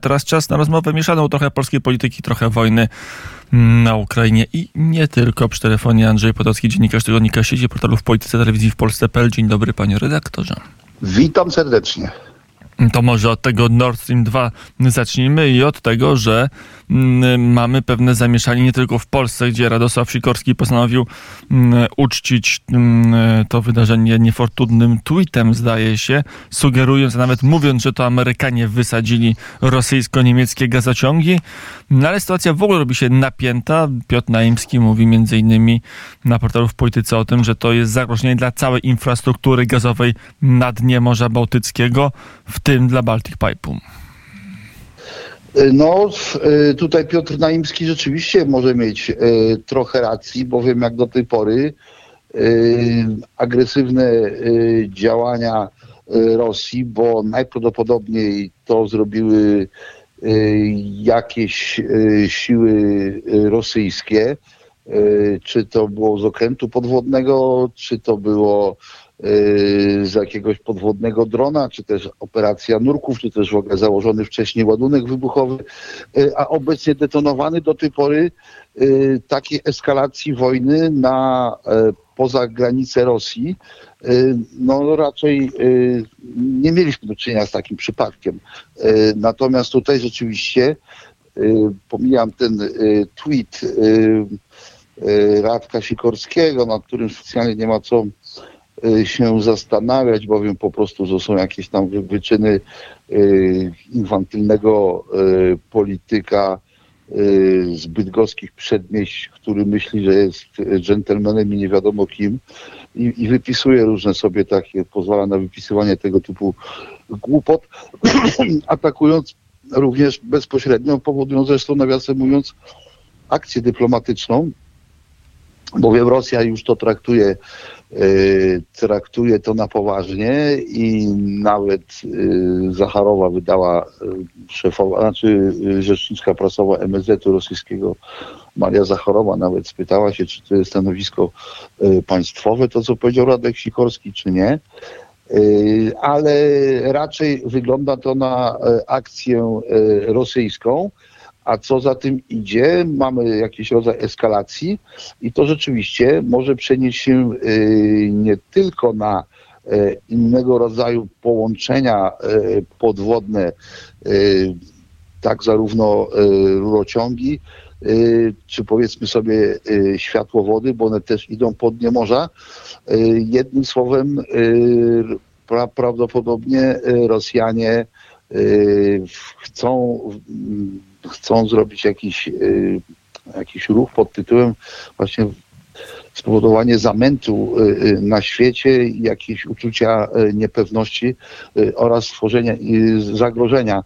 Teraz czas na rozmowę mieszaną, trochę polskiej polityki, trochę wojny na Ukrainie i nie tylko. Przy telefonie Andrzej Podolski, dziennikarz tygodnika sieci portalu w Polityce Telewizji w Polsce.pl. Dzień dobry panie redaktorze. Witam serdecznie. To może od tego Nord Stream 2 zacznijmy i od tego, że mm, mamy pewne zamieszanie nie tylko w Polsce, gdzie Radosław Sikorski postanowił mm, uczcić mm, to wydarzenie niefortunnym tweetem, zdaje się, sugerując, a nawet mówiąc, że to Amerykanie wysadzili rosyjsko-niemieckie gazociągi. No ale sytuacja w ogóle robi się napięta. Piotr Naimski mówi między innymi na portalu w Polityce o tym, że to jest zagrożenie dla całej infrastruktury gazowej na dnie Morza Bałtyckiego, w tym dla Baltic Pipe'u. No, tutaj Piotr Naimski rzeczywiście może mieć trochę racji, bowiem jak do tej pory agresywne działania Rosji, bo najprawdopodobniej to zrobiły jakieś siły rosyjskie, czy to było z okrętu podwodnego, czy to było z jakiegoś podwodnego drona, czy też operacja nurków, czy też w ogóle założony wcześniej ładunek wybuchowy, a obecnie detonowany do tej pory takiej eskalacji wojny na poza granice Rosji, no raczej nie mieliśmy do czynienia z takim przypadkiem. Natomiast tutaj rzeczywiście pomijam ten tweet Radka Sikorskiego, nad którym specjalnie nie ma co się zastanawiać, bowiem po prostu to są jakieś tam wyczyny infantylnego polityka z bydgoskich przedmieść, który myśli, że jest dżentelmenem i nie wiadomo kim i, i wypisuje różne sobie takie, pozwala na wypisywanie tego typu głupot, atakując również bezpośrednio, powodując zresztą nawiasem mówiąc akcję dyplomatyczną, bowiem Rosja już to traktuje, traktuje to na poważnie i nawet Zacharowa wydała szefowa, znaczy rzeczniczka prasowa MSZ-u rosyjskiego Maria Zacharowa nawet spytała się, czy to jest stanowisko państwowe, to co powiedział Radek Sikorski, czy nie. Ale raczej wygląda to na akcję rosyjską, a co za tym idzie, mamy jakiś rodzaj eskalacji i to rzeczywiście może przenieść się nie tylko na innego rodzaju połączenia podwodne, tak zarówno rurociągi, czy powiedzmy sobie światłowody, bo one też idą pod dnie morza. Jednym słowem prawdopodobnie Rosjanie chcą chcą zrobić jakiś, y, jakiś ruch pod tytułem właśnie spowodowanie zamętu y, y, na świecie, jakieś uczucia niepewności oraz stworzenia zagrożenia.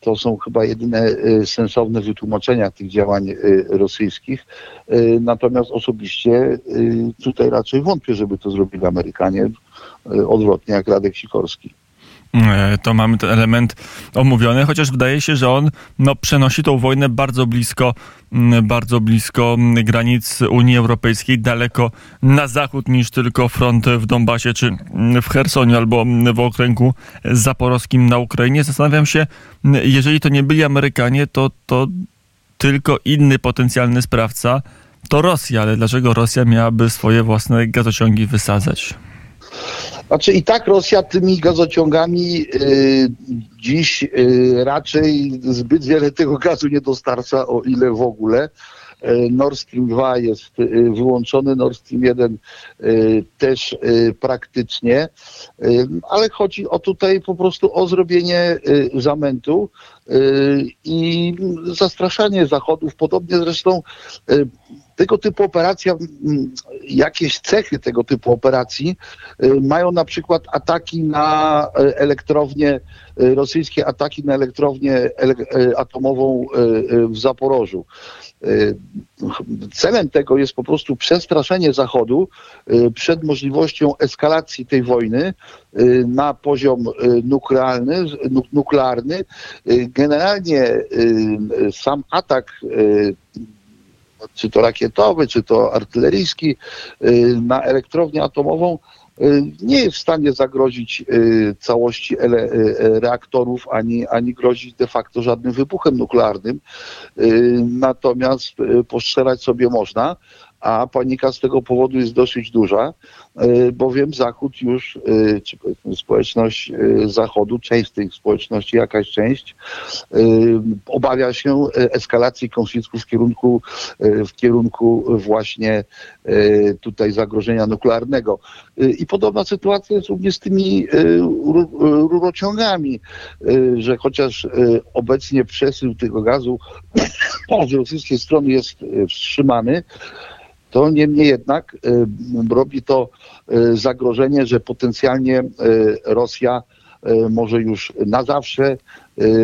To są chyba jedyne sensowne wytłumaczenia tych działań rosyjskich. Natomiast osobiście tutaj raczej wątpię, żeby to zrobili Amerykanie, odwrotnie jak Radek Sikorski. E, to mamy ten element omówiony, chociaż wydaje się, że on no, przenosi tą wojnę bardzo blisko, bardzo blisko granic Unii Europejskiej, daleko na zachód niż tylko front w Donbasie czy w Hersonie albo w okręgu zaporowskim na Ukrainie. Zastanawiam się, jeżeli to nie byli Amerykanie, to, to tylko inny potencjalny sprawca to Rosja, ale dlaczego Rosja miałaby swoje własne gazociągi wysadzać? Znaczy i tak Rosja tymi gazociągami y, dziś y, raczej zbyt wiele tego gazu nie dostarcza, o ile w ogóle. Y, Nord Stream 2 jest y, wyłączony, Nord Stream 1 y, też praktycznie, ale chodzi o tutaj po prostu o zrobienie zamętu i zastraszanie Zachodów. Podobnie zresztą tego typu operacja, jakieś cechy tego typu operacji mają na przykład ataki na elektrownię, rosyjskie ataki na elektrownię atomową w Zaporożu. Celem tego jest po prostu przestraszenie Zachodu przed możliwością eskalacji tej wojny na poziom nuklearny. nuklearny. Generalnie sam atak czy to rakietowy, czy to artyleryjski, na elektrownię atomową nie jest w stanie zagrozić całości reaktorów, ani, ani grozić de facto żadnym wybuchem nuklearnym. Natomiast postrzelać sobie można, a panika z tego powodu jest dosyć duża, e, bowiem Zachód już, e, czy społeczność e, Zachodu, część tej społeczności, jakaś część, obawia się eskalacji konfliktu w kierunku, w kierunku właśnie tutaj zagrożenia nuklearnego. I podobna sytuacja jest również z tymi rurociągami, że chociaż obecnie przesył tego gazu z rosyjskiej strony jest wstrzymany, to niemniej jednak y, robi to y, zagrożenie, że potencjalnie y, Rosja może już na zawsze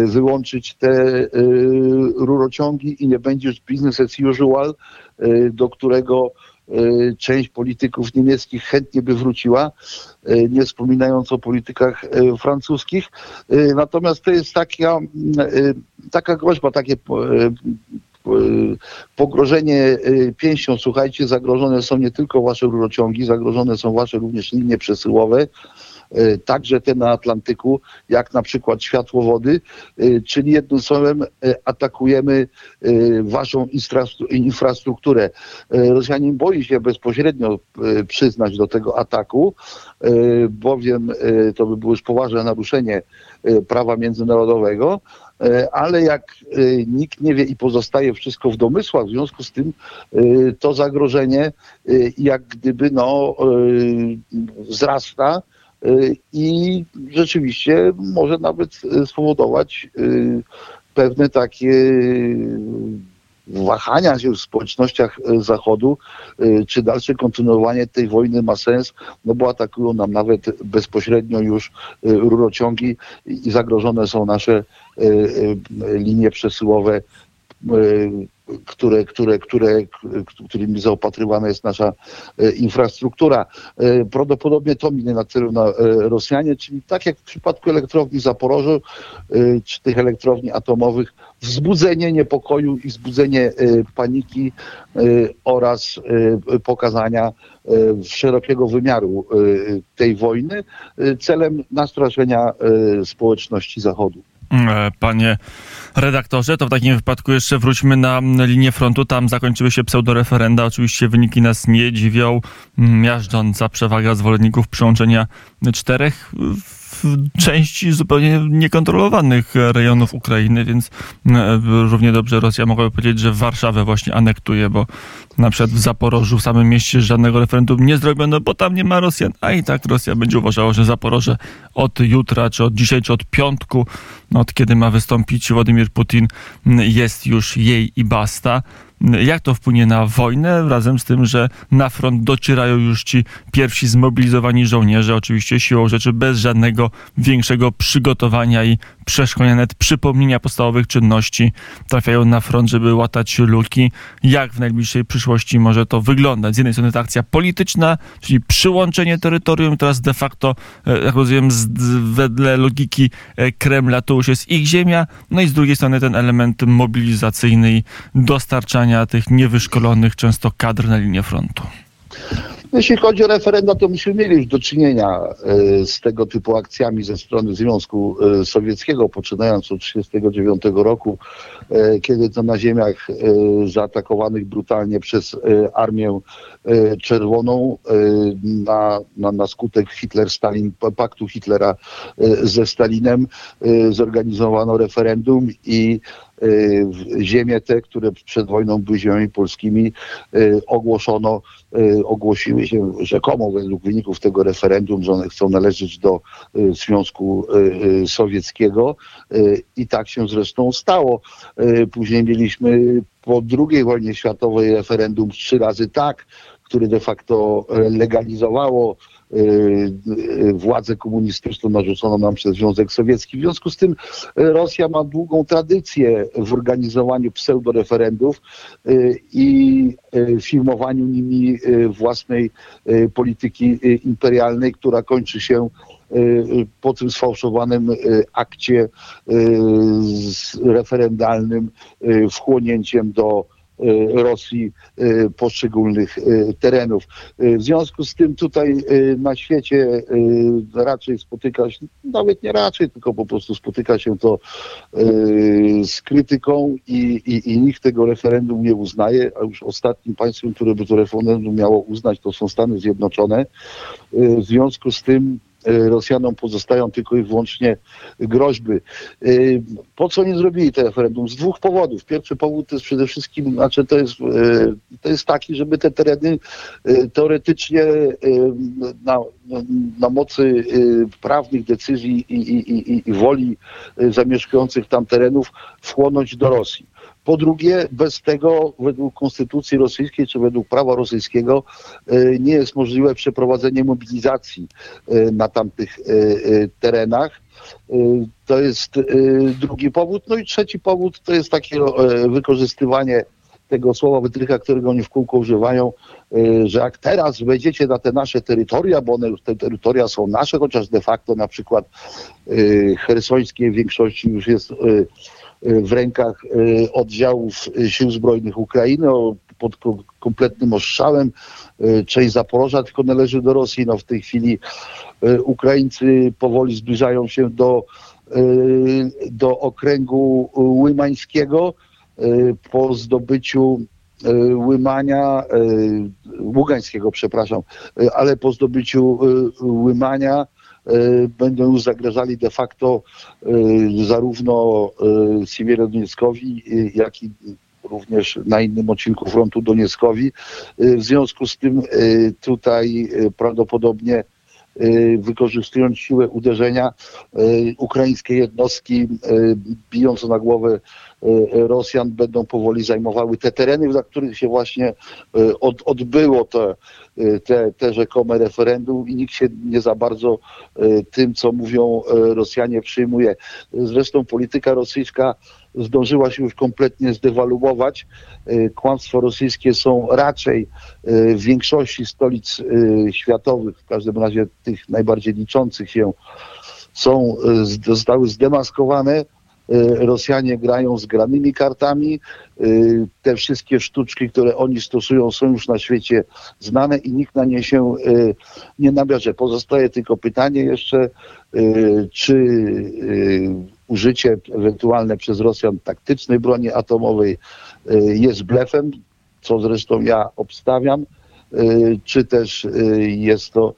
wyłączyć te rurociągi i nie będzie już business as usual, do którego część polityków niemieckich chętnie by wróciła, nie wspominając o politykach francuskich. Natomiast to jest taka, taka groźba, takie pogrożenie y, pięścią, słuchajcie, zagrożone są nie tylko wasze rurociągi, zagrożone są wasze również linie przesyłowe, y, także te na Atlantyku, jak na przykład światłowody, czyli jednym słowem atakujemy waszą infrastrukturę. Rosjanin boi się bezpośrednio przyznać do tego ataku, bowiem to by było już poważne naruszenie prawa międzynarodowego, ale jak e, nikt nie wie i pozostaje wszystko w domysłach, w związku z tym e, to zagrożenie jak gdyby no, wzrasta i rzeczywiście może nawet spowodować pewne takie wahania się w społecznościach e, Zachodu, e, czy dalsze kontynuowanie tej wojny ma sens, no bo atakują nam nawet bezpośrednio już e, rurociągi i zagrożone są nasze linie przesyłowe które, które, które, którymi zaopatrywana jest nasza e, infrastruktura. E, prawdopodobnie to minie na celu na Rosjanie, czyli tak jak w przypadku elektrowni Zaporożu, czy tych elektrowni atomowych, wzbudzenie niepokoju i wzbudzenie paniki oraz pokazania szerokiego wymiaru tej wojny celem nastraszenia społeczności Zachodu. E, panie redaktorze, to w takim wypadku jeszcze wróćmy na linię frontu. Tam zakończyły się pseudoreferenda. Oczywiście wyniki nas nie dziwią. Miażdżąca przewaga zwolenników przyłączenia czterech w części zupełnie niekontrolowanych rejonów Ukrainy, więc e, równie dobrze Rosja mogłaby powiedzieć, że Warszawę właśnie anektuje, bo na przykład w Zaporożu, w samym mieście żadnego referendum nie zrobiono, bo tam nie ma Rosjan, a i tak Rosja będzie uważała, że Zaporoże od jutra, czy od dzisiaj, czy od piątku, no od kiedy ma wystąpić Władimir Putin, jest już jej i basta. Jak to wpłynie na wojnę, razem z tym, że na front docierają już ci pierwsi zmobilizowani żołnierze, oczywiście siłą rzeczy bez żadnego większego przygotowania i przeszkolenia, nawet przypomnienia podstawowych czynności, trafiają na front, żeby łatać luki. Jak w najbliższej przyszłości może to wyglądać? Z jednej strony ta akcja polityczna, czyli przyłączenie terytorium, teraz de facto, e, jak rozumiem, wedle logiki e, Kremla to już jest ich ziemia, no i z drugiej strony ten element mobilizacyjny i dostarczania tych niewyszkolonych często kadr na linię frontu. Jeśli chodzi o referenda, to myśmy mieli już do czynienia e, z tego typu akcjami ze strony Związku e, Sowieckiego, poczynając od 1939 roku, e, kiedy to na ziemiach zaatakowanych brutalnie przez Armię Czerwoną na, na, na skutek Hitler-Stalin, paktu Hitlera ze Stalinem zorganizowano referendum i ziemie te, które przed wojną były ziemiami polskimi, ogłoszono, ogłosiły się rzekomo według wyników tego referendum, że one chcą należeć do Związku Sowieckiego i tak się zresztą stało. Później mieliśmy po II wojnie światowej referendum trzy razy tak, które de facto legalizowało Y, y, władzę komunistyczną narzuconą nam przez Związek Sowiecki. W związku z tym y, Rosja ma długą tradycję w organizowaniu pseudoreferendów i filmowaniu nimi własnej polityki imperialnej, która kończy się po tym sfałszowanym akcie referendalnym wchłonięciem do Rosji poszczególnych terenów. W związku z tym tutaj na świecie raczej spotyka się, nawet nie raczej, tylko po prostu spotyka się to z krytyką i, i, i nikt tego referendum nie uznaje, a już ostatnim państwem, które by to referendum miało uznać, to są Stany Zjednoczone. W związku z tym Rosjanom pozostają tylko i wyłącznie groźby. E, po co nie zrobili te referendum? Z dwóch powodów. Pierwszy powód to jest przede wszystkim, znaczy to jest, e, to jest taki, żeby te tereny teoretycznie na, na mocy prawnych decyzji i, i, i, i woli zamieszkujących tam terenów wchłonąć do Rosji. Po drugie, bez tego według konstytucji rosyjskiej czy według prawa rosyjskiego e, nie jest możliwe przeprowadzenie mobilizacji e, na tamtych e, terenach. To jest drugi powód. No i trzeci powód to jest takie wykorzystywanie tego słowa wytrycha, którego oni w kółko używają, że jak teraz wejdziecie na te nasze terytoria, bo one, te terytoria są nasze, chociaż de facto na przykład hersońskie w większości już jest w rękach y, oddziałów y, Sił Zbrojnych Ukrainy pod kompletnym ostrzałem. Y, część Zaporoża tylko należy do Rosji. No w tej chwili Ukraińcy powoli zbliżają się do, do okręgu łymańskiego po zdobyciu Łymania, Ługańskiego, przepraszam, ale po zdobyciu Łymania będą już zagrażali de facto e, zarówno e, Siewierodonieckowi, jak i również na innym odcinku frontu Donieckowi. W związku z tym tutaj prawdopodobnie wykorzystując siłę uderzenia ukraińskie jednostki bijąc na głowę Rosjan będą powoli zajmowały te tereny, za których się właśnie od, odbyło te, te, te rzekome referendum i nikt się nie za bardzo tym, co mówią Rosjanie, przyjmuje. Zresztą polityka rosyjska zdążyła się już kompletnie zdewaluować. Kłamstwa rosyjskie są raczej w większości stolic światowych, w każdym razie tych najbardziej liczących się, są, zostały zdemaskowane Y, Rosjanie grają z granymi kartami. Y, te wszystkie sztuczki, które oni stosują, są już na świecie znane i nikt na nie się y, nie nabierze. Pozostaje tylko pytanie jeszcze, czy użycie ewentualne przez Rosjan taktycznej broni atomowej jest blefem, co zresztą ja obstawiam czy też jest to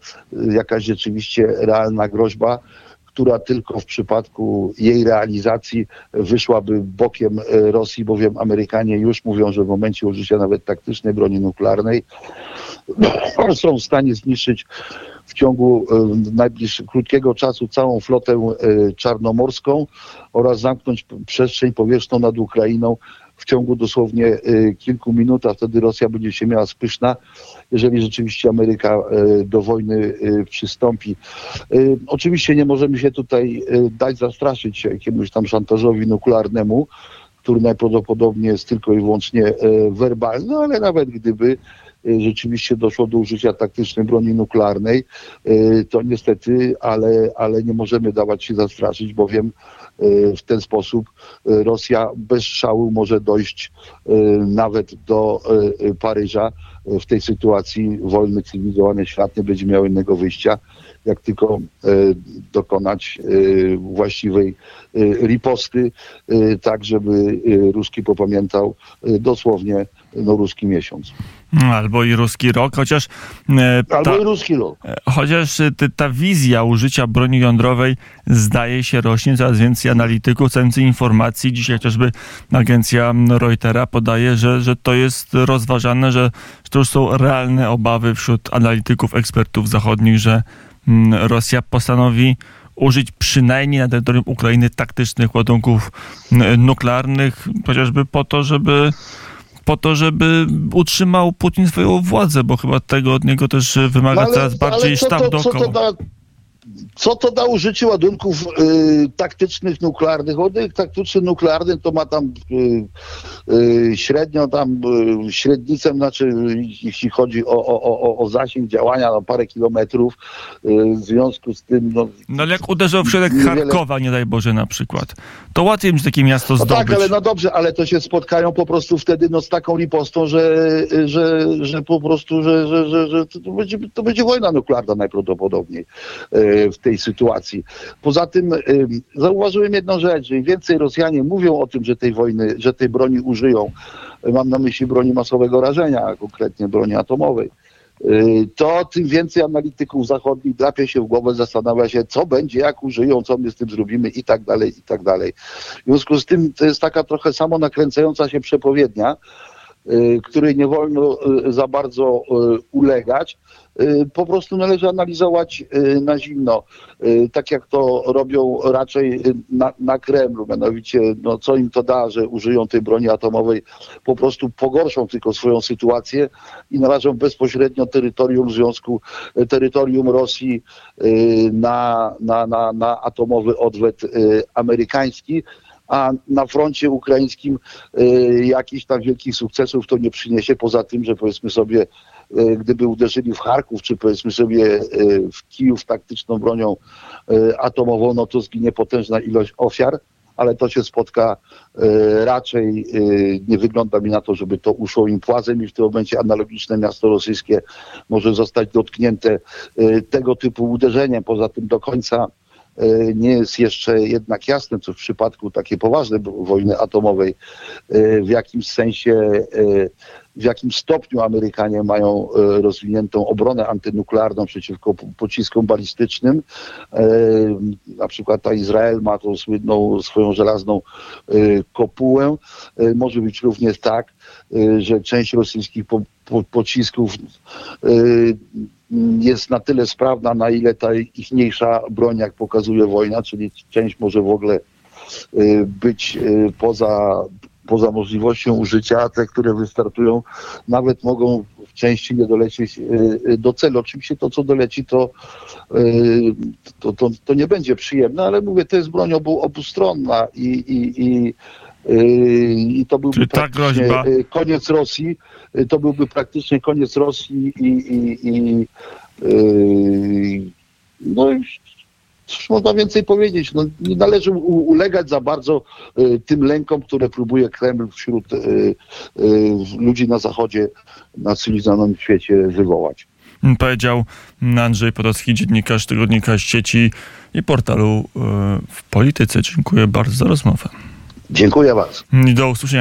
jakaś rzeczywiście realna groźba która tylko w przypadku jej realizacji wyszłaby bokiem e, Rosji, bowiem Amerykanie już mówią, że w momencie użycia nawet taktycznej broni nuklearnej są w stanie zniszczyć w ciągu e, najbliższego krótkiego czasu całą flotę e, czarnomorską oraz zamknąć przestrzeń powietrzną nad Ukrainą w ciągu dosłownie y, kilku minut, a wtedy Rosja będzie się miała spyszna, jeżeli rzeczywiście Ameryka y, do wojny y, przystąpi. Oczywiście nie możemy się tutaj dać zastraszyć jakiemuś tam szantażowi nuklearnemu, który najprawdopodobniej jest tylko i wyłącznie werbalny, ale nawet gdyby rzeczywiście doszło do użycia taktycznej broni nuklearnej, to niestety, ale, ale nie możemy dawać się zastraszyć, bowiem w ten sposób y, Rosja bez szału może dojść y, nawet do Paryża. W tej sytuacji wolny, cywilizowany świat nie będzie miał innego wyjścia, jak tylko dokonać właściwej riposty, tak żeby Ruski popamiętał dosłownie no, ruski miesiąc. Albo i ruski rok, chociaż. E, ta, Albo i ruski rok. E, chociaż e, ta wizja użycia broni jądrowej zdaje się rośnie, coraz więcej analityków, więcej informacji. Dzisiaj chociażby agencja Reutera podaje, że, że to jest rozważane, że, że to już są realne obawy wśród analityków, ekspertów zachodnich, że mm, Rosja postanowi użyć przynajmniej na terytorium Ukrainy taktycznych ładunków nuklearnych, chociażby po to, żeby po to, żeby utrzymał Putin swoją władzę, bo chyba tego od niego też wymaga no ale, coraz bardziej sztab dookoła. Co to da użycie ładunków y, taktycznych nuklearnych? Ładunek taktyczny nuklearny to ma tam y, y, średnio tam y, średnicę, znaczy jeśli chodzi o, o, o, o zasięg działania na parę kilometrów. Y, w związku z tym no, No ale jak uderzał w środek Niewiele- Charkowa, nie daj Boże na przykład, to łatwiej będzie takie miasto No zdobyć. tak, ale no dobrze, ale to się spotkają po prostu wtedy no, z taką ripostą, że, że, że po prostu, że, że, że, że to, będzie, to będzie wojna nuklearna najprawdopodobniej e, w tej sytuacji. Poza tym zauważyłem jedną rzecz, im więcej Rosjanie mówią o tym, że tej wojny, że tej broni użyją, e, mam na myśli broni masowego rażenia, konkretnie broni atomowej, e, to tym więcej analityków zachodnich drapie się w głowę, zastanawia się, co będzie, jak użyją, co my z tym zrobimy i tak dalej, i tak dalej. W związku z tym to jest taka trochę samo nakręcająca się przepowiednia, y, której nie wolno y, za bardzo y, ulegać. Y, Po prostu należy analizować y, na zimno, y, tak jak to robią raczej y, na, na Kremlu, mianowicie no, co im to da, że użyją tej broni atomowej, po prostu pogorszą tylko swoją sytuację i narażą bezpośrednio terytorium Związku, y, terytorium Rosji y, na, na, na, na atomowy odwet y, amerykański, a na froncie ukraińskim y, jakichś tam wielkich sukcesów to nie przyniesie, poza tym, że powiedzmy sobie, y, gdyby uderzyli w Charków, czy powiedzmy sobie y, w Kijów taktyczną bronią atomową, no to zginie potężna ilość ofiar, ale to się spotka raczej, nie wygląda mi na to, żeby to uszło im płazem i w tym momencie analogiczne miasto rosyjskie może zostać dotknięte tego typu uderzeniem. Poza tym do końca nie jest jeszcze jednak jasne, co w przypadku takiej poważnej wojny atomowej, y, w jakim sensie, y, w jakim stopniu Amerykanie mają rozwiniętą obronę antynuklearną przeciwko po- pociskom balistycznym. Na przykład ta Izrael ma tą słynną swoją żelazną kopułę. Może być również tak, że część rosyjskich po, po, pocisków jest na tyle sprawna, na ile ta ichniejsza broń, jak pokazuje wojna, czyli część może w ogóle y, być y, poza, poza możliwością użycia, te, które wystartują, nawet mogą w części nie dolecieć y, do celu. Oczywiście to, co doleci, to, to, to, to nie będzie przyjemne, ale mówię, to jest broń obu, obustronna i, i, i i to byłby Czyli ta praktycznie groźba- y, koniec Rosji. Y, To byłby praktycznie koniec Rosji i, i, i no i cóż można więcej powiedzieć. No, nie należy ulegać za bardzo y, tym lękom, które próbuje Kreml wśród y, y, ludzi na zachodzie, na cywilizowanym świecie wywołać. Powiedział Andrzej Podolski, dziennikarz tygodnika sieci i portalu w polityce. Dziękuję bardzo za rozmowę. Dziękuję bardzo. Do usłyszenia.